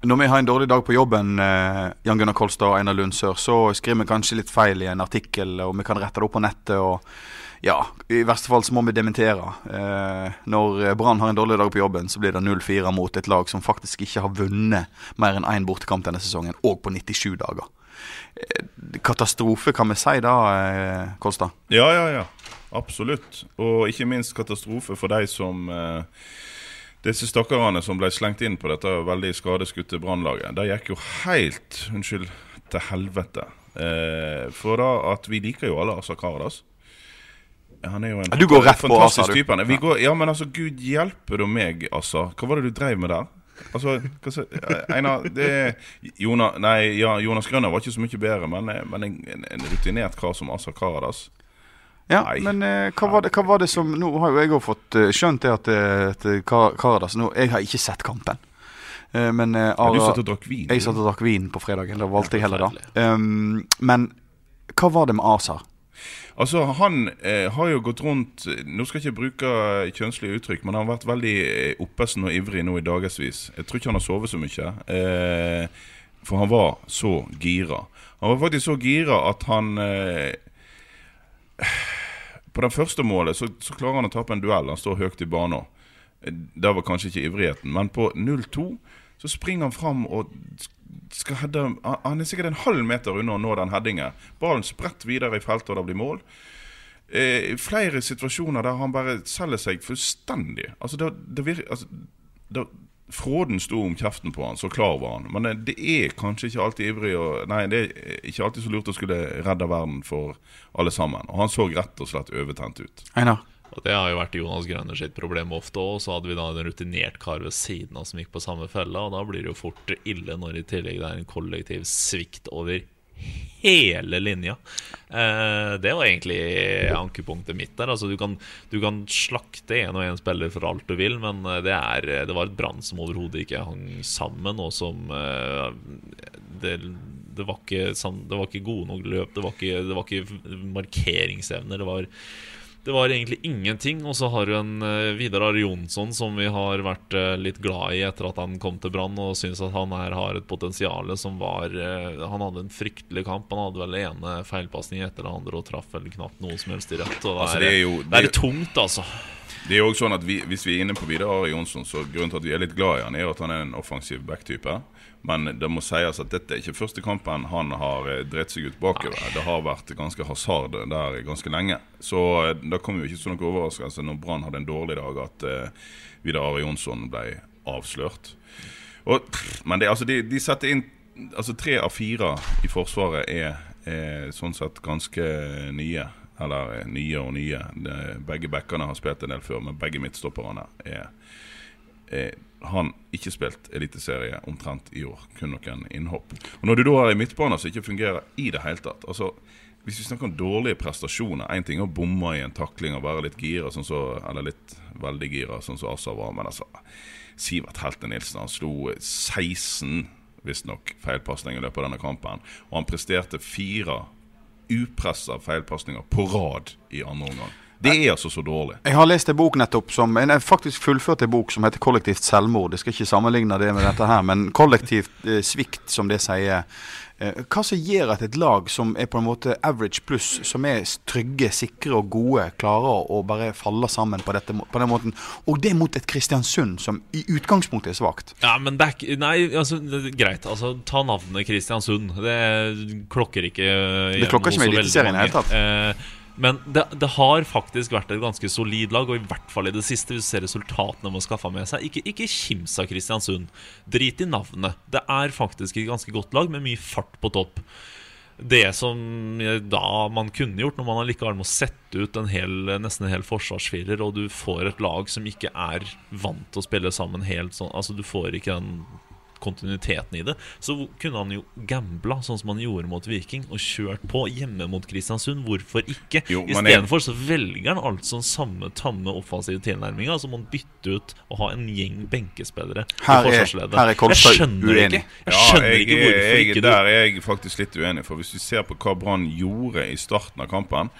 Når vi har en dårlig dag på jobben, eh, Jan Gunnar Kolstad og Einar Lundsør, så skriver vi kanskje litt feil i en artikkel, og vi kan rette det opp på nettet. og ja, I verste fall så må vi dementere. Eh, når Brann har en dårlig dag på jobben, så blir det 0-4 mot et lag som faktisk ikke har vunnet mer enn én bortekamp denne sesongen, og på 97 dager. Eh, katastrofe, kan vi si da, eh, Kolstad? Ja, ja, ja. Absolutt. Og ikke minst katastrofe for de som eh, Disse stakkarene som ble slengt inn på dette veldig skadeskutte brannlaget. De gikk jo helt Unnskyld, til helvete. Eh, for da at vi liker jo alle Asa Karadas. Han er jo en du går rett på fantastisk du. type. Vi går, ja, men altså, gud hjelpe da meg, altså. Hva var det du dreiv med der? Altså, hva sa Einar, det Jonas, Nei, ja, Jonas Grønner var ikke så mye bedre, men, eh, men en, en, en rutinert kar som Asa Karadas Ja, Nei. men eh, hva, var det, hva var det som Nå har jo jeg òg fått eh, skjønt det at, eh, at eh, Karadas nå, Jeg har ikke sett kampen. Eh, men eh, Ja, Du satt og drakk vin? Jeg satt og drakk vin på fredagen. Det valgte jeg heller da. Um, men hva var det med Asa? Altså, Han eh, har jo gått rundt Nå skal jeg ikke bruke kjønnslige uttrykk, men han har vært veldig oppesen og ivrig nå i dagevis. Jeg tror ikke han har sovet så mye. Eh, for han var så gira. Han var faktisk så gira at han eh, På det første målet så, så klarer han å tape en duell. Han står høyt i banen. Eh, Det var kanskje ikke ivrigheten, men på 0-2 så springer han fram og skal hedde Han er sikkert en halv meter unna å nå den headingen. Ballen spredt videre i feltet, og det blir mål. Eh, flere situasjoner der han bare selger seg fullstendig. Altså, det, det virker, altså Fråden sto om kjeften på han, så klar var han. Men det, det er kanskje ikke alltid ivrig og, Nei, det er ikke alltid så lurt å skulle redde verden for alle sammen. Og han så rett og slett overtent ut. Einar? Og Det har jo vært Jonas Grønner sitt problem ofte òg. Så hadde vi da en rutinert kar ved siden av som gikk på samme fella, og da blir det jo fort ille når i tillegg det er en kollektiv svikt over hele linja. Eh, det var egentlig ankepunktet mitt der. Altså, du, kan, du kan slakte én og én spiller for alt du vil, men eh, det, er, det var et brann som overhodet ikke hang sammen, og som eh, det, det, var ikke, sånn- det var ikke gode nok løp, det var ikke, det var ikke markeringsevner. Det var det var egentlig ingenting. Og så har du en uh, Vidar Are Jonsson som vi har vært eh, litt glad i etter at han kom til Brann, og syns at han her har et potensial som var eh, Han hadde en fryktelig kamp. Han hadde vel ene feilpasning etter det andre og traff vel knapt noe som helst i rett. Og det, Altså, er, det er jo- det er det- tungt, altså. Det er jo også sånn at vi, Hvis vi er inne på Vidar Arjonsson, så grunnen til at vi er litt glad i han, er at han er en offensiv backtype. Men det må sies at dette er ikke første kampen han har eh, drept seg ut bakover. Det har vært ganske hasard der ganske lenge. Så eh, det kom jo ikke som noen overraskelse når Brann hadde en dårlig dag at uh, Vidar Ari Jonsson ble avslørt. Og, pff, men det, altså, de, de setter inn Altså Tre av fire i Forsvaret er, er sånn sett ganske nye. Eller nye og nye. De, begge backene har spilt en del før, men begge midtstopperne er, er han ikke spilt eliteserie omtrent i år. Kun noen innhopp. Og Når du da har en midtbane som ikke fungerer i det hele tatt altså Hvis vi snakker om dårlige prestasjoner Én ting er å bomme i en takling og være litt gira, sånn så, eller litt veldig gira, sånn som Asa var. Men altså Sivert Helte Nilsen han slo 16 visstnok feilpasninger i løpet av denne kampen. Og han presterte fire upressa feilpasninger på rad i andre omgang. Det er altså så dårlig. Jeg har lest en bok nettopp som En faktisk fullført en bok som heter 'Kollektivt selvmord'. Jeg skal ikke sammenligne det med dette her, men kollektivt eh, svikt, som det sier. Eh, hva som gjør at et lag som er på en måte average pluss, som er trygge, sikre og gode, klarer å bare falle sammen på, dette, på den måten? Og det mot et Kristiansund som i utgangspunktet er svakt. Ja, men det er ikke Nei, altså, greit. Altså, ta navnet Kristiansund. Det klokker ikke Det klokker ikke med Eliteserien i det hele tatt. Eh, men det, det har faktisk vært et ganske solid lag, og i hvert fall i det siste, hvis du ser resultatene man har skaffa med seg. Ikke, ikke kims av Kristiansund. Drit i navnet. Det er faktisk et ganske godt lag med mye fart på topp. det som da man kunne gjort, når man allikevel må sette ut en hel, nesten en hel forsvarsfirer, og du får et lag som ikke er vant til å spille sammen helt sånn Altså, du får ikke den kontinuiteten i det, så kunne han jo gambla sånn som han gjorde mot Viking, og kjørt på hjemme mot Kristiansund. Hvorfor ikke? Jeg- Istedenfor så velger han altså samme tamme offensive tilnærminga. så må han bytte ut og ha en gjeng benkespillere Her i forsvarsleddet. her er Kolstad Jeg uenig. Jeg skjønner jeg, ikke hvorfor jeg, ikke du Der er jeg faktisk litt uenig. For hvis vi ser på hva Brann gjorde i starten av kampen,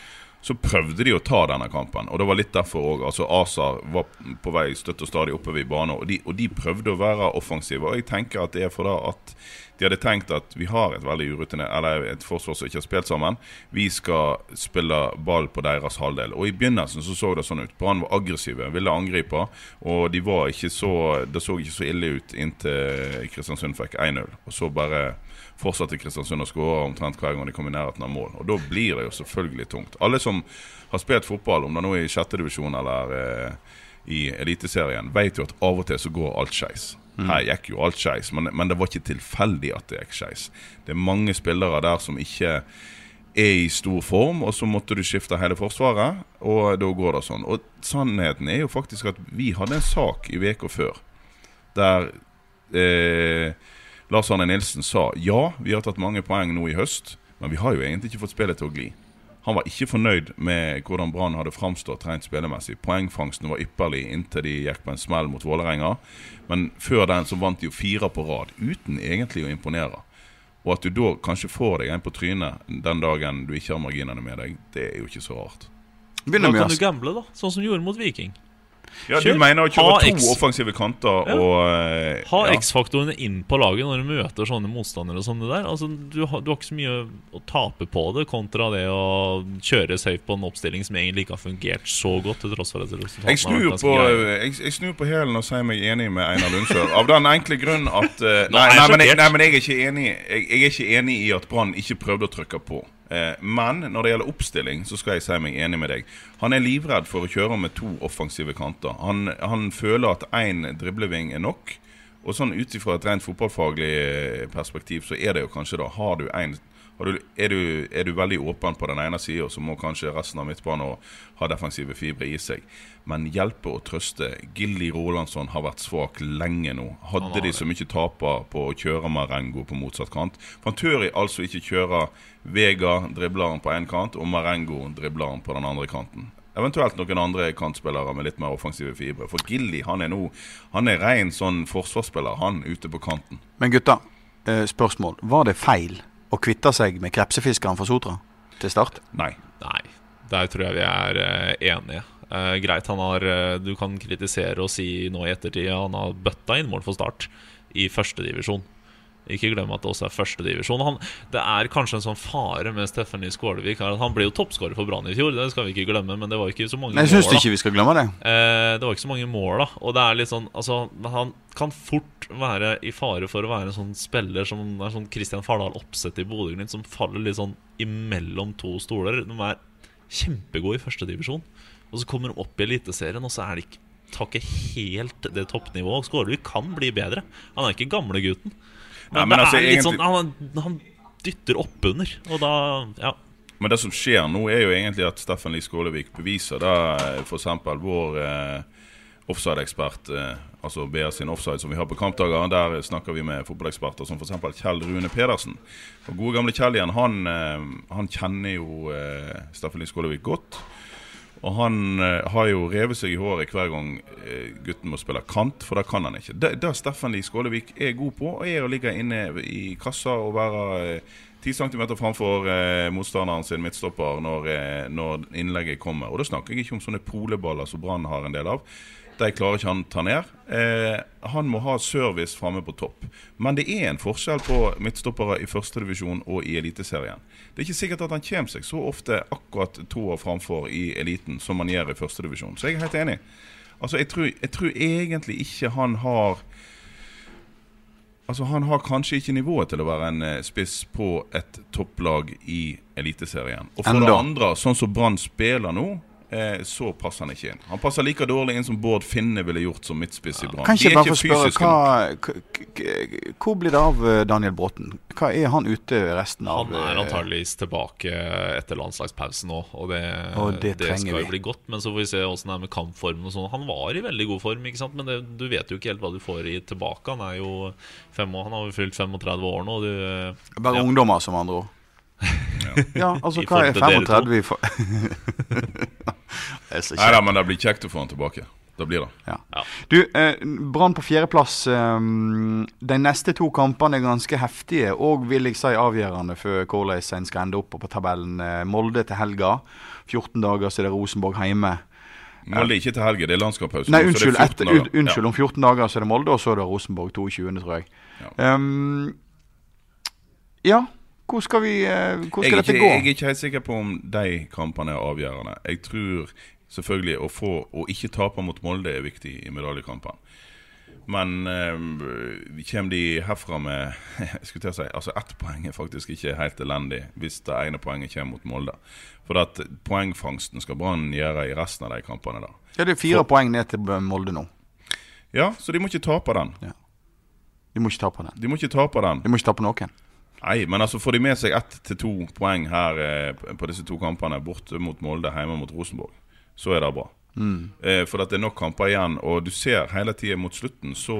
så prøvde de å ta denne kampen. Og det var litt derfor òg. Altså, ASAR var på vei støtt og stadig oppover i banen, og de, og de prøvde å være offensive. Og jeg tenker at det er for da at de hadde tenkt at vi har et veldig urutinert Eller et forsvar som ikke har spilt sammen. Vi skal spille ball på deres halvdel. Og i begynnelsen så så det sånn ut. Brann var aggressive, ville angripe. Og de var ikke så det så ikke så ille ut inntil Kristiansund fikk 1-0. Og så bare fortsatte Kristiansund å skåre omtrent hver gang de kom i nærheten av mål. Og da blir det jo selvfølgelig tungt. Alle som har spilt fotball, om det nå er i sjette divisjon eller eh, i Eliteserien, vet jo at av og til så går alt skeis. Her gikk jo alt skeis, men, men det var ikke tilfeldig at det gikk skeis. Det er mange spillere der som ikke er i stor form, og så måtte du skifte hele forsvaret, og da går det sånn. Og sannheten er jo faktisk at vi hadde en sak i uka før der eh, Lars Arne Nilsen sa ja, vi har tatt mange poeng nå i høst, men vi har jo egentlig ikke fått spillet til å gli. Han var ikke fornøyd med hvordan Brann hadde framstått rent spillemessig. Poengfangsten var ypperlig inntil de gikk på en smell mot Vålerenga. Men før den så vant de jo fire på rad, uten egentlig å imponere. Og at du da kanskje får deg en på trynet den dagen du ikke har marginene med deg, det er jo ikke så rart. Da kan du gamble, da. Sånn som du gjorde mot Viking. Ja, Kjør. Du mener å kjøre to X. offensive kanter Ja. og eh, Ha ja. X-faktorene inn på laget når du møter sånne motstandere som det der. Altså, du, har, du har ikke så mye å tape på det, kontra det å kjøre safe på en oppstilling som egentlig ikke har fungert så godt, til tross for at resultatene Jeg snur, på, ganske jeg, jeg snur på hælen og sier meg enig med Einar Lundsør. Av den enkle grunn at uh, nei, er nei, men jeg, nei, men jeg er ikke enig Jeg, jeg er ikke enig i at Brann ikke prøvde å trykke på. Eh, men når det gjelder oppstilling, så skal jeg si meg enig med deg. Han er livredd for å kjøre med to offensive kanter. Han, han føler at én dribleving er nok. Og sånn ut ifra et rent fotballfaglig eh, perspektiv, så er det jo kanskje da Har du har du, er, du, er du veldig åpen på den ene sida, så må kanskje resten av midtbanen ha defensive fibre i seg. Men hjelpe og trøste. Gilly Rolandsson har vært svak lenge nå. Hadde de så mye taper på å kjøre Marengo på motsatt kant? For han tør altså ikke kjøre Vega, dribleren på én kant, og Marengo, dribleren på den andre kanten. Eventuelt noen andre kantspillere med litt mer offensive fibre. For Gilly han er nå Han er ren sånn forsvarsspiller, han ute på kanten. Men gutta, eh, spørsmål. Var det feil å kvitte seg med krepsefiskeren fra Sotra til start? Nei. Nei, der tror jeg vi er eh, enige. Eh, greit, han har eh, Du kan kritisere og si nå i ettertid at han har bøtta inn mål for Start i førstedivisjon. Ikke glem at det også er førstedivisjon. Det er kanskje en sånn fare med Steffen Lie Skålevik. Han ble jo toppskårer for Brann i fjor, det skal vi ikke glemme, men det var ikke så mange Nei, jeg synes mål. ikke vi skal glemme det. Eh, det var ikke så mange mål, da. Og det er litt sånn Altså, han kan fort være i fare for å være en sånn spiller som er sånn Christian Fardal Opseth i Bodø-Glimt, som faller litt sånn imellom to stoler. De er kjempegode i førstedivisjon, og så kommer de opp i Eliteserien, og så er de ikke tar ikke helt det toppnivået. Skårevik kan bli bedre. Han er ikke gamlegutten. Men, men det altså, er litt egentlig- sånn han, han dytter oppunder, og da Ja. Men det som skjer nå, er jo egentlig at Steffen Lie Skålevik beviser da f.eks. vår eh, offside-ekspert, eh, altså BR sin offside som vi har på kampdager. Der snakker vi med fotballeksperter som f.eks. Kjell Rune Pedersen. Og Gode gamle Kjell igjen, han, eh, han kjenner jo eh, Steffen Lie Skålevik godt. Og han eh, har jo revet seg i håret hver gang eh, gutten må spille kant, for det kan han ikke. Det, det Steffen Lie Skålevik er god på, og er å ligge inne i kassa og være eh, 10 cm framfor eh, motstanderen sin midtstopper når, eh, når innlegget kommer. Og da snakker jeg ikke om sånne poleballer som Brann har en del av. De klarer ikke han ta ned. Eh, han må ha service framme på topp. Men det er en forskjell på midtstoppere i førstedivisjon og i Eliteserien. Det er ikke sikkert at han kommer seg så ofte akkurat to år framfor i eliten som han gjør i førstedivisjon. Så jeg er helt enig. Altså, jeg tror, jeg tror egentlig ikke han har Altså Han har kanskje ikke nivået til å være en eh, spiss på et topplag i Eliteserien. Og for Enda. det andre, sånn som Brann spiller nå, eh, så passer han ikke inn. Han passer like dårlig inn som Bård Finne ville gjort som midtspiss i Brann. Kan ikke bare få spørre, hva, hvor blir det av eh, Daniel Bråten? Hva Er han ute resten av Han er eh, antageligvis tilbake etter landslagspausen nå, og det, Og det det skal jo bli godt. Men så får vi se åssen det er med kampformen og sånn. Han var i veldig god form, ikke sant? men det, du vet jo ikke helt hva du får i tilbake. Han er jo fem år, han har jo fylt 35 år nå. Du, Bare Ja. ungdommer, som andre ord. Ja, altså hva er forhold til dere 35 i for... Nei da, men det blir kjekt å få han tilbake. Det blir det. Ja. Ja. Du, eh, Brann på fjerdeplass. Eh, de neste to kampene er ganske heftige og vil jeg si avgjørende for hvordan en skal ende opp på tabellen. Eh, Molde til helga. 14 dager så er det Rosenborg hjemme. Molde ikke til helga, det er landskapspause. Nei, nå, så det unnskyld. er 14 etter- unnskyld Om 14 dager så er det Molde, og så er det Rosenborg 22., tror jeg. Ja. Um, ja, hvor skal vi eh, Hvor skal dette ikke, gå? jeg er ikke helt sikker på om de kampene er avgjørende. Jeg tror selvfølgelig å få å ikke tape mot Molde er viktig i medaljekampene. Men eh, kommer de herfra med jeg skulle til å si, altså Ett poeng er faktisk ikke helt elendig hvis det ene poenget kommer mot Molde. For at poengfangsten skal Brann gjøre i resten av de kampene. da Ja, Det er fire poeng ned til Molde nå. Ja, så de må ikke tape den. De må ikke tape den. De må ikke tape den. De må ikke tape noen. Nei, men altså får de med seg ett til to poeng her eh, på disse to kampene, borte mot Molde, hjemme mot Rosenborg, så er det bra. Eh, for det er nok kamper igjen, og du ser hele tida mot slutten så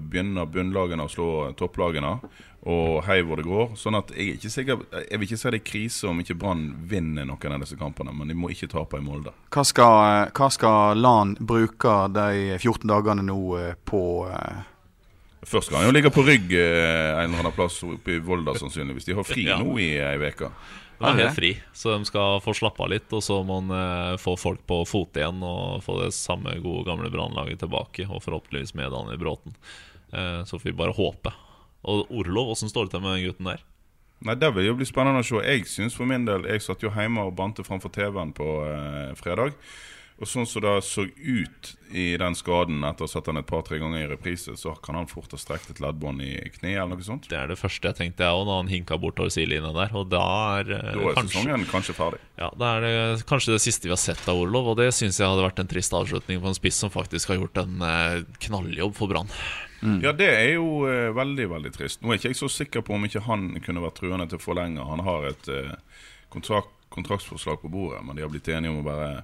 begynner bunnlagene å slå topplagene, og hei hvor det går. Sånn at jeg er ikke sikker Jeg vil ikke si det er krise om ikke Brann vinner noen av disse kampene, men de må ikke tape i Molde. Hva skal, hva skal LAN bruke de 14 dagene nå eh, på eh, Først skal han jo ligge på rygg eh, en eller annen plass oppe i Volda, sannsynligvis. De har fri Ja. nå i ei uke. De er helt fri, så de skal få slappe av litt. Og så må de eh, få folk på fot igjen og få det samme gode, gamle brannlaget tilbake. Og forhåpentligvis med Daniel Bråten. Eh, Så får vi bare håpe. Og Orlov, åssen står det til med den gutten der? Nei, Det vil jo bli spennende å se. Jeg synes for min del Jeg satt jo hjemme og bante framfor TV-en på eh, fredag. Og sånn som det så ut i den skaden etter å ha sett han et par-tre ganger i reprise, så kan han fort ha strekt et leddbånd i kneet eller noe sånt. Det er det første jeg tenkte jeg òg, da han hinka bortover sidelinja der. Og da er, eh, Da er kanskje, sesongen kanskje ferdig. ja, da er det kanskje det siste vi har sett av Orlov. Og det syns jeg hadde vært en trist avslutning på en spiss som faktisk har gjort en eh, knalljobb for Brann. Ja, det er jo eh, veldig, veldig trist. Nå er ikke jeg så sikker på om ikke han kunne vært truende til å forlenge. Han har et eh, kontrakt, kontraktsforslag på bordet, men de har blitt enige om å bare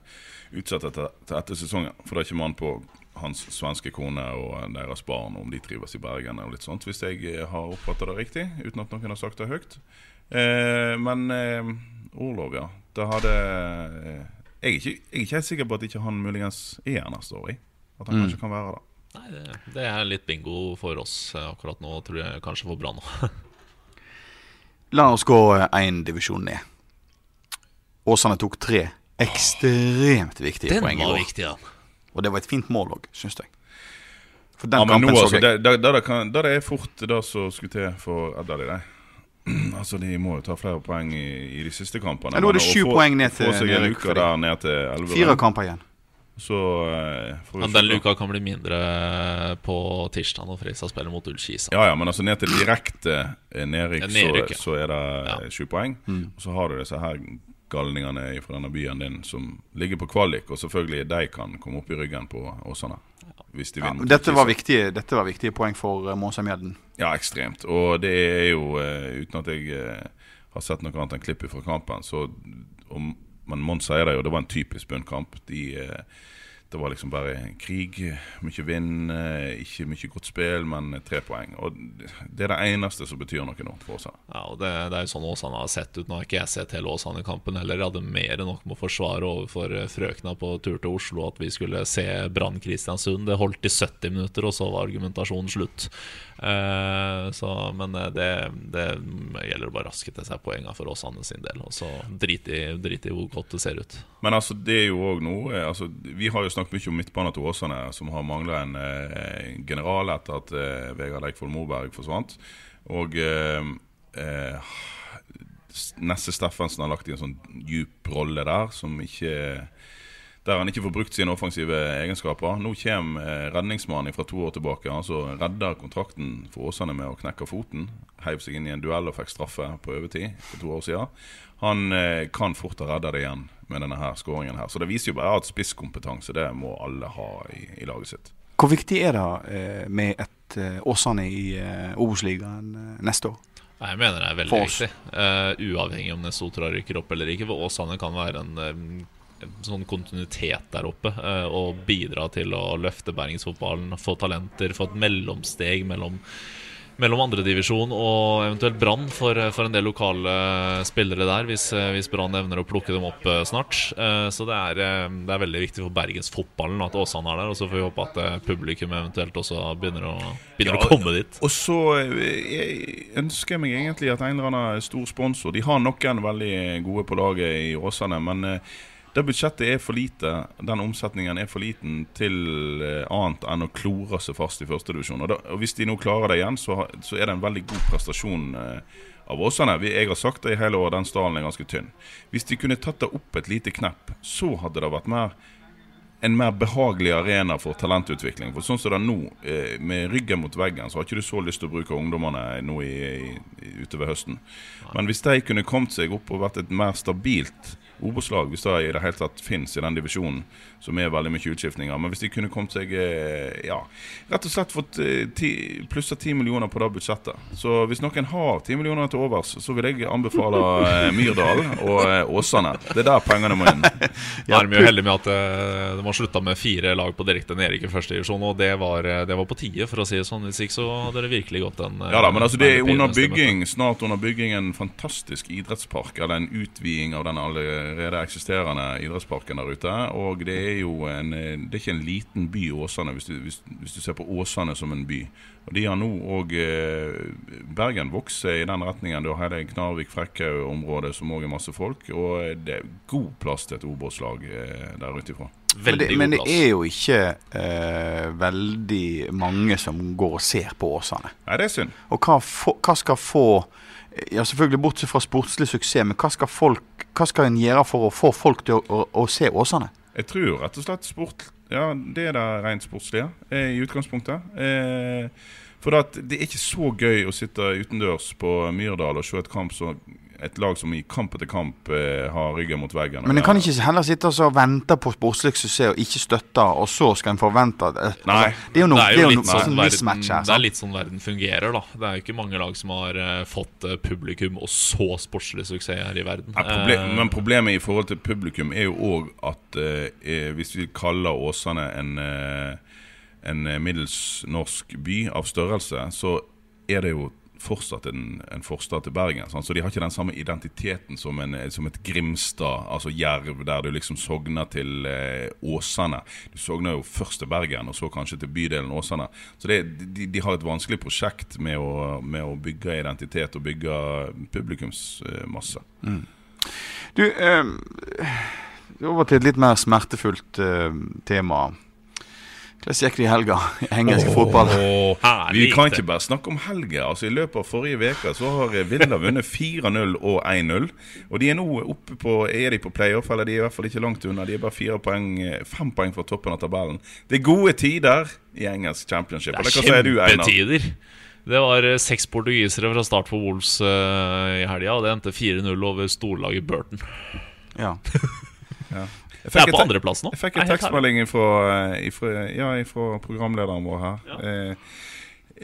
utsette til, til etter sesongen. For det er ikke mann på hans svenske kone og deres barn om de trives i Bergen og litt sånt, hvis jeg eh, har oppfattet det riktig, uten at noen har sagt det høyt. Eh, men eh, Orlov, ja. Det hadde eh, jeg, er ikke, jeg er ikke helt sikker på at ikke han muligens er her neste år. At han kanskje kan være det. Nei, det, det er litt bingo for oss eh, akkurat nå, tror jeg kanskje for Brann òg. La oss gå én divisjon ned. Åsane tok tre ekstremt viktige Den poeng i var går. viktig, ja. Og det var et fint mål òg, syns jeg. For den Ja, kampen nå, så altså, jeg. det, det, det, det, det er fort det som skulle til for Edda de deg. Altså, De må jo ta flere poeng i, i de siste kampene. Ja, nå er det sju poeng ned til nedrykk der Fire kamper igjen. Så eh, får vi Men den luka kan bli mindre på tirsdag når Fredrikstad spiller mot Ullkisa. Ja, ja, men altså ned til direkte eh, nedrykk, så, så er det Ja. poeng. Mm. Og så har du disse her galningene fra denne byen din som ligger på kvalik, og selvfølgelig de kan komme opp i ryggen på Åsane. Hvis de vinner. dette, var viktige, dette var viktige poeng for Månsheim Gjedden. Ja, ekstremt. Og det er jo, eh, uten at jeg eh, har sett noe annet enn klipp fra kampen, så om, Men Mons sier det jo, det var en typisk bunnkamp. De, eh, det var liksom bare krig, mye vind, eh, ikke mye godt spill, men tre poeng. Og det er det eneste som betyr noe nå for oss. her. Ja, og det, det er jo sånn Åsane har sett ut. Nå har ikke jeg sett hele Åsane-kampen heller. Jeg hadde mer enn nok med å forsvare overfor eh, frøkna på tur til Oslo at vi skulle se Brann Kristiansund. Det holdt i 70 minutter, og så var argumentasjonen slutt. Eh, så, men eh, det, det gjelder å bare raske til seg poengene for Åsane sin del. Og så drit i, drit i hvor godt det ser ut. Men altså, det er jo òg noe altså, Vi har jo snakket mye om midtbanen til Åsane, som har mangla en eh, general etter at eh, Vegard Eikvoll Moberg forsvant. Og eh, eh, Nesse Steffensen har lagt i en sånn djup rolle der, som ikke der han ikke får brukt sine offensive egenskaper. Nå kommer eh, redningsmannen fra to år tilbake. Han Redder kontrakten for Åsane med å knekke foten. Heiv seg inn i en duell og fikk straffe på overtid for to år siden. Han eh, kan fort ha redda det igjen med denne her skåringen her. Så det viser jo bare at spisskompetanse det må alle ha i, i laget sitt. Hvor viktig er det eh, med et eh, Åsane i eh, Obos-ligaen neste år? Nei, Jeg mener det er veldig viktig. Uh, uavhengig om Nesotra rykker opp eller ikke. For Åsane kan være en, sånn kontinuitet der oppe. og bidra til å løfte bergensfotballen. Få talenter, få et mellomsteg mellom, mellom andredivisjon og eventuelt Brann for, for en del lokale spillere der, hvis, eh, hvis Brann evner å plukke dem opp eh, snart. Eh, så det er, eh, det er veldig viktig for bergensfotballen at Åsane er der. Og så får vi håpe at eh, publikum eventuelt også begynner å, begynner Ja, å komme dit. Og så eh, jeg ønsker jeg meg egentlig at en eller annen stor sponsor De har noen veldig gode på laget i Åsane, men eh, det budsjettet er for lite. Den omsetningen er for liten til eh, annet enn å klore seg fast i førstedivisjon. Og, da- og hvis de nå klarer det igjen, så, så er det en veldig god prestasjon eh, av Åsane. Jeg har sagt det i hele år, den stallen er ganske tynn. Hvis de kunne tatt det opp et lite knepp, så hadde det vært mer en mer behagelig arena for talentutvikling. For sånn som det er nå, eh, med ryggen mot veggen, så har ikke du så lyst til å bruke ungdommene nå i, i, i, utover høsten. Men hvis de kunne kommet seg opp og vært et mer stabilt Obos-lag, hvis det i det hele tatt fins i den divisjonen, som er veldig mye utskiftninger Men hvis de kunne kommet seg eh, Ja, rett og slett fått eh, plussa ti millioner på det budsjettet. Så hvis noen har ti millioner til overs, så vil jeg anbefale eh, Myrdal og Åsane. Det er der pengene må inn. Er de jo heldige med at de har slutta med fire lag på direkte nedrykk i første divisjon, og det var, det var på tide, for å si det sånn. Hvis ikke så hadde det virkelig gått en Ja da, men altså det er under bygging, snart under bygging en fantastisk idrettspark, eller en utviding av den allerede eksisterende idrettsparken der ute. Og det er jo en, eh, det er ikke en liten by, Åsane, hvis du, hvis, hvis du ser på Åsane som en by. Og de har nå òg eh, Bergen vokser i den retningen. Du har hele Knarvik-Frekkhaug-området som òg er masse folk. Og det er god plass til et Obos-lag eh, der ute ifra. Men det, men det er jo ikke eh, veldig mange som går og ser på Åsane. Nei, det er synd. Og hva, for, hva skal få Ja, selvfølgelig bortsett fra sportslig suksess, men hva skal folk Hva skal en gjøre for å få folk til å, å, å se Åsane? Jeg tror rett og slett sport Ja, det er det rent sportslige eh, i utgangspunktet. Eh, for at det er ikke så gøy å sitte utendørs på Myrdal og se et kamp som et lag som i kamp etter kamp eh, har ryggen mot veggen. Men en kan ikke heller sitte og vente på sportslig suksess og ikke støtte, og så skal en forvente at eh, Nei. altså, Det er jo noe, det er det jo er jo litt noe sånn sånn verden, her. det er litt sånn verden fungerer, da. Det er jo ikke mange lag som har eh, fått eh, publikum og så sportslig suksess her i verden. Ja, problem, Eh, men problemet i forhold til publikum er jo òg at eh, eh, hvis vi kaller Åsane en, eh, en eh, middels norsk by av størrelse, så er det jo fortsatt en, en forstad til Bergen. Sant? Så de har ikke den samme identiteten som, en, som et Grimstad, altså Jerv, der du liksom sogner til eh, Åsane. Du sogner jo først til Bergen, og så kanskje til bydelen Åsane. Så det, de, de har et vanskelig prosjekt med å, med å bygge identitet og bygge publikumsmasse. Du, eh, over til et litt mer smertefullt eh, tema. Hvordan gikk det i helga i engelsk fotball? Oh, Vi kan ikke bare snakke om helga. Altså I løpet av forrige uke så har Villa vunnet 4-0 og 1-0. Og de er nå oppe på Er de på playoff, eller de er i hvert fall ikke langt unna. De er bare fire poeng, fem poeng fra toppen av tabellen. Det er gode tider i engelsk championship. Det er kjempetider. Det var eh, seks portugisere fra start for Wolves uh, i helga, og det endte 4-0 over storlaget Burton. Ja. Ja. Jeg er fikk på et- andreplass nå. Jeg fikk en tekstmelding fra, ifra, ja, ifra programlederen vår her. Eh,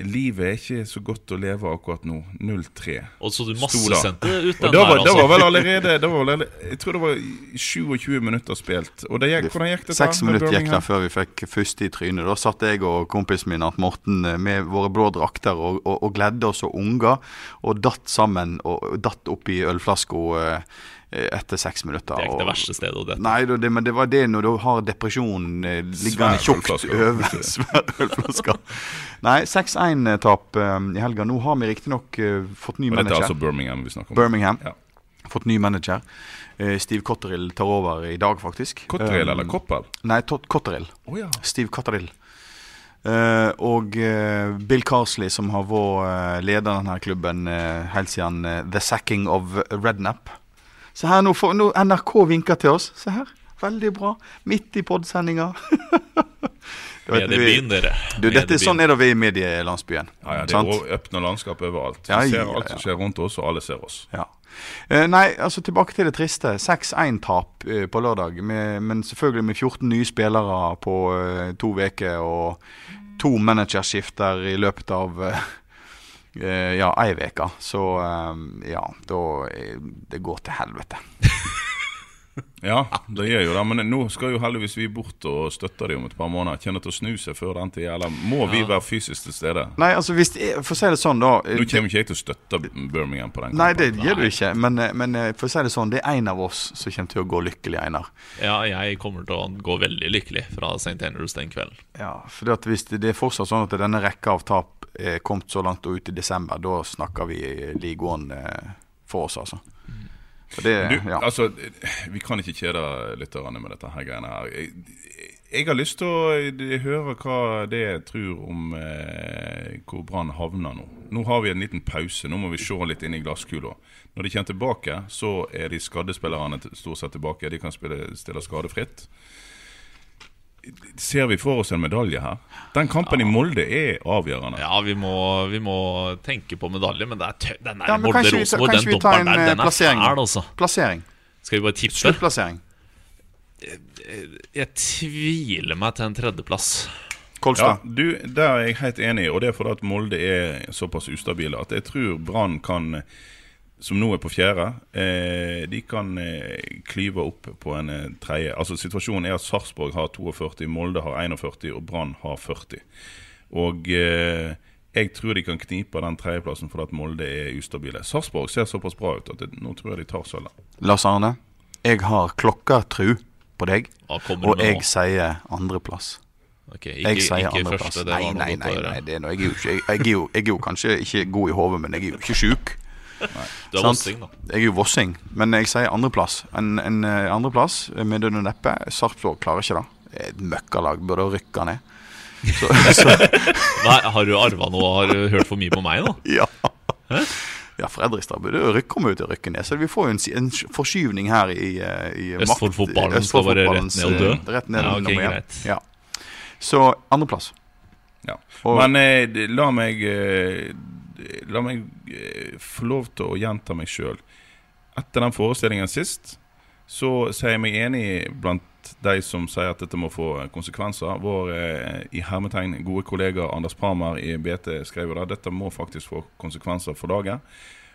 livet er ikke så godt å leve akkurat nå. 0-3. Og så du da. massesendte ut den da der, altså. Det var vel allerede det var vel, Jeg tror det var 27 minutter spilt. Og det gikk, hvordan gikk det? Seks minutter gikk det før vi fikk første i trynet. Da satt jeg og kompisen min Art Morten eh, med våre blå drakter og, og, og gledde oss og unger, og datt sammen og og datt oppi ølflaska eh, etter seks minutter. Det er ikke det verste stedet å dette. Nei, det, men det var det når du har depresjon eh, liggende tjukt over svær. Nei, 6-1-tap i helga. Nå har vi riktignok uh, fått ny Og dette er altså Birmingham vi snakker om. Birmingham. Ja. Fått ny manager. Eh, Steve Cotterill tar over i dag, faktisk. Cotterill Um, eller Koppel? Nei, Cotterill. Oh, ja. Steve Cotterill. Uh, og uh, Bill Carsley, som har vært uh, leder av denne klubben eh, helt siden eh, The Sacking of Rednap. Se her, nå, får, nå NRK vinker til oss. Se her. Veldig bra. Midt i podsendinga. Mediebyen, dere. Du, dette Mediebyen. sånn er det vi i medielandsbyen. Ja, ja, det er åpne landskap overalt. Vi Ja, ser alt ja. som skjer rundt oss, og alle ser oss. Ja. Eh, nei, altså tilbake til det triste. 6-1-tap eh, på lørdag. Med, men selvfølgelig med 14 nye spillere på eh, to uker og to managerskifter i løpet av eh, ja, ei uke. Så eh, ja, da eh, Det går til helvete. Ja, det gjør jo det. Men nå skal jo heldigvis vi bort og støtte dem om et par måneder. Kjenner til å snu seg før den tid. Eller må vi være fysisk til stede? Nei, altså hvis er- For å si det sånn, da eh, Nå kommer ikke jeg til å støtte Birmingham på den Nei, det gjør du ikke. Men, eh, men eh, for å si det sånn, det er en av oss som kommer til å gå lykkelig, Einar. Ja, jeg kommer til å gå veldig lykkelig fra St. Andrews den kvelden. Ja, for det, at hvis det, det er fortsatt sånn at denne rekka av tap er kommet så langt og ut i desember, da snakker vi ligaen eh, for oss, altså. For det, Du, ja. altså, Vi kan ikke kjede lytterne med dette her greiene her. Jeg, jeg har lyst til å eh, høre hva det tror om eh, hvor Brann havner nå. Nå har vi en liten pause. Nå må vi se litt inn i glasskula. Når de kommer tilbake, så er de skadde spillerne stort sett tilbake. De kan spille, stille skadefritt. Ser vi for oss en medalje her? Den kampen i Molde er avgjørende. Ja, vi må, vi må tenke på medalje, men det er tø den der Ja, Molde-Rosenborg, den vi dommeren der, den er fæl, altså. Plassering. Skal vi bare tippe? Sluttplassering. Jeg tviler meg til en tredjeplass. Ja, Kolstad. du, Der er jeg helt enig, og det er fordi at Molde er såpass ustabile at jeg tror Brann kan, som nå er på fjerde, eh, de kan eh, klyve opp på en eh, tredje. Altså Situasjonen er at Sarpsborg har 42, Molde har 41 og Brann har 40. Og eh, jeg tror de kan knipe den tredjeplassen fordi at Molde er ustabile. Sarpsborg ser såpass bra ut at det, nå tror jeg de tar sølvet. Lars Arne, jeg har klokkertru på deg, ja, og jeg nå? sier andreplass. Okay, ikke, Jeg sier andreplass. Nei, nei, nei, nei det er noe, jeg, er jo ikke, jeg, jeg, er jo, jeg er jo kanskje ikke god i hodet, men jeg er jo ikke sjuk. Du er? Vossing, da. Jeg er jo vossing, men jeg sier andreplass. En, en eh, andreplass med død og neppe. Sarpsborg klarer ikke det. Et møkkalag burde rykke ned. Så, så Nei, har du arva noe? Har du hørt for mye på meg da? ja. Ja, Fredrikstad burde komme ut og rykke ned. Så vi får jo en, en forskyvning her i, eh, i Østfold-fotballen skal være rett ned og dø? eh, Rett ned Ja, okay, ok, greit. Ja. Så andreplass. Ja. Men eh, la meg eh, La meg eh, få lov til å gjenta meg sjøl. Etter den forestillingen sist, så sier jeg meg enig blant de som sier at dette må få konsekvenser. Vår eh, i hermetegn gode kollega Anders Parmer i BT skrev jo det. Dette må faktisk få konsekvenser for laget.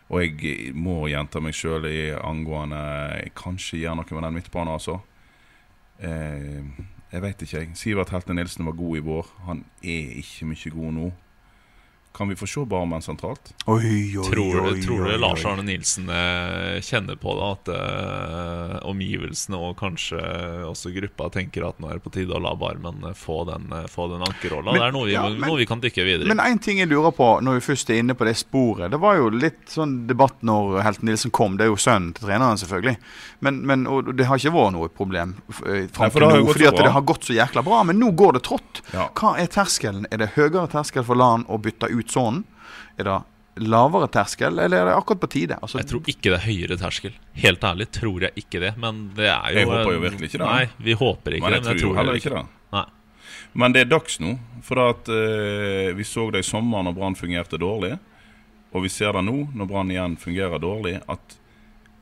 Og jeg eh, må gjenta meg sjøl angående eh, Kanskje gjøre noe med den midtbanen, altså. Eh, jeg veit ikke, jeg. Sivert Helte Nilsen var god i vår. Han er ikke mye god nå. Kan vi få se Barmen sentralt? Oi, oi, Tror, oi, oi. tror du Lars Arne Nilsen eh, kjenner på det? At uh, omgivelsene og kanskje også gruppa tenker at nå er det på tide å la Barmen eh, få den, få den ankerrolla? Det er noe vi, ja, men- noe vi kan dykke videre i. Men én ting jeg lurer på når vi først er inne på det sporet. Det var jo litt sånn debatt når Helten Nilsen kom. Det er jo sønnen til treneren, selvfølgelig. Men, men og det har ikke vært noe problem fram til nå. Fordi at det har gått så jækla bra. Men nå går det trått. Ja. Hva er terskelen? Er det høyere terskel for LAN å bytte ut sonen? Er det lavere terskel, eller er det akkurat på tide? Altså, Jeg tror ikke det er høyere terskel. Helt ærlig tror jeg ikke det. Men det er jo Jeg håper jo virkelig ikke det. Nei, vi håper ikke Men jeg det. tror jo heller ikke det. Nei. Men det er dags nå. For at uh, vi så det i sommer når Brann fungerte dårlig. Og vi ser det nå når Brann igjen fungerer dårlig, at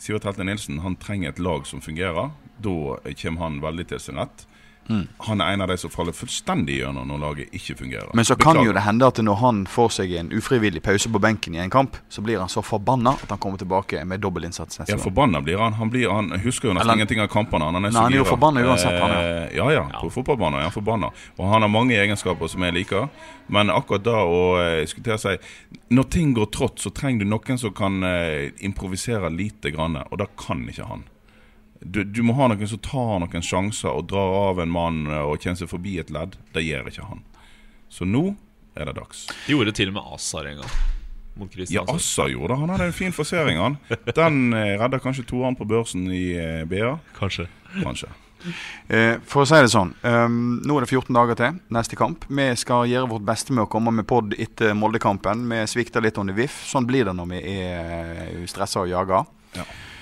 Sivert Helte Nilsen han trenger et lag som fungerer. Da kommer han veldig til sin rett. Han er en av de som faller fullstendig gjennom når laget ikke fungerer. Men så kan jo det hende at når han får seg en ufrivillig pause på benken i en kamp, så blir han så forbanna at han kommer tilbake med dobbeltinnsats neste Ja, forbanna blir han. Han, blir, han husker jo nesten Eller- ingenting av kampene. Han er, Nei, han er jo forbanna uansett, han, ja. Eh, ja, ja. På fotballbanen er han forbanna. Og han har mange egenskaper som jeg liker. Men akkurat da å diskutere seg skulle si Når ting går trått, så trenger du noen som kan eh, improvisere lite grann. Og det kan ikke han. Du, du må ha noen som tar noen sjanser og drar av en mann eh, og kommer seg forbi et ledd. Det gjør ikke han. Så nå er det dags. De Gjorde til og med Asar en gang. Mot Ja, Asar gjorde det. Han hadde en fin forsering, han. Den eh, redda kanskje toeren på børsen i eh, BA. Kanskje. Kanskje. Eh, for å si det sånn, ehm, nå er det 14 dager til neste kamp. Vi skal gjøre vårt beste med å komme med pod etter Molde-kampen. Vi svikter litt under VIF. Sånn blir det når vi er stressa og jaga.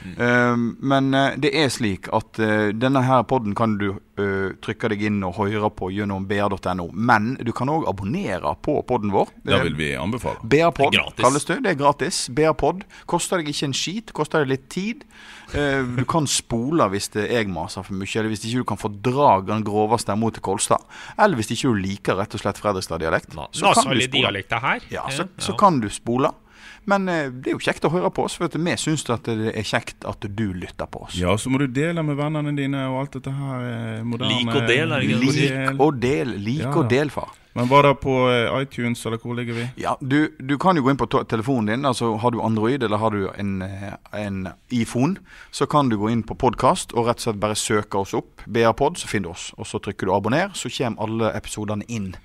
Eh, men eh, det er slik at eh, denne her podden kan du eh, trykke deg inn og høre på gjennom br.no. Men du kan òg abonnere på podden vår. Det vil vi anbefale. BR-pod Det er gratis. kalles det. Det er gratis. BR-pod. Koster deg ikke en skit, koster deg litt tid. Eh, du kan spole hvis det jeg maser for mye, eller hvis ikke du kan få dra den grove stemmen til Kolstad. Eller hvis ikke du liker rett og slett Fredrikstad-dialekt. Så. Ja, så, Ja, så kan du spole. Men eh, det er jo kjekt å høre på oss, for at vi syns at det er kjekt at du lytter på oss. Ja, så må du dele med vennene dine og alt dette her eh, moderne Lik og del, er det ikke det? Lik og del. Lik Ja og del, far. Men var det på eh, iTunes, eller hvor ligger vi? Ja, du, du kan jo gå inn på telefonen din. altså Har du Android eller har du en, en iPhone, så kan du gå inn på podkast og rett og slett bare søke oss opp. BR-pod, så finner du oss. Og så trykker du abonner, så kommer alle episodene inn.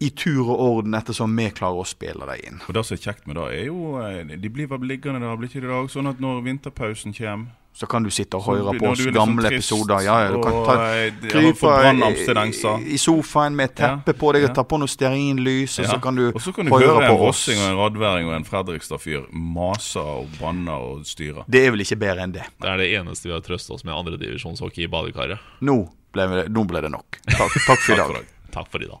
I tur og orden ettersom vi klarer å spille dem inn. Og det som er kjekt med det, er jo eh, De blir vel liggende der, blir ikke det i dag? Sånn at når vinterpausen kommer Så kan du sitte og høre på oss er gamle trist, episoder. Ja, ja, du kan ta, og, eh, krype i, i sofaen med et teppe Ja, på deg ja. ta på noe stearinlys, og så kan du, og så kan du høre høre en på oss. vossing og en radværing og en Fredrikstad-fyr mase og banne og styre. Det er vel ikke bedre enn det. Det er det eneste vi har trøstet oss med andredivisjonshockey i badekaret. Nå ble, det- nå ble det nok. Takk, takk for i dag. Takk for i dag.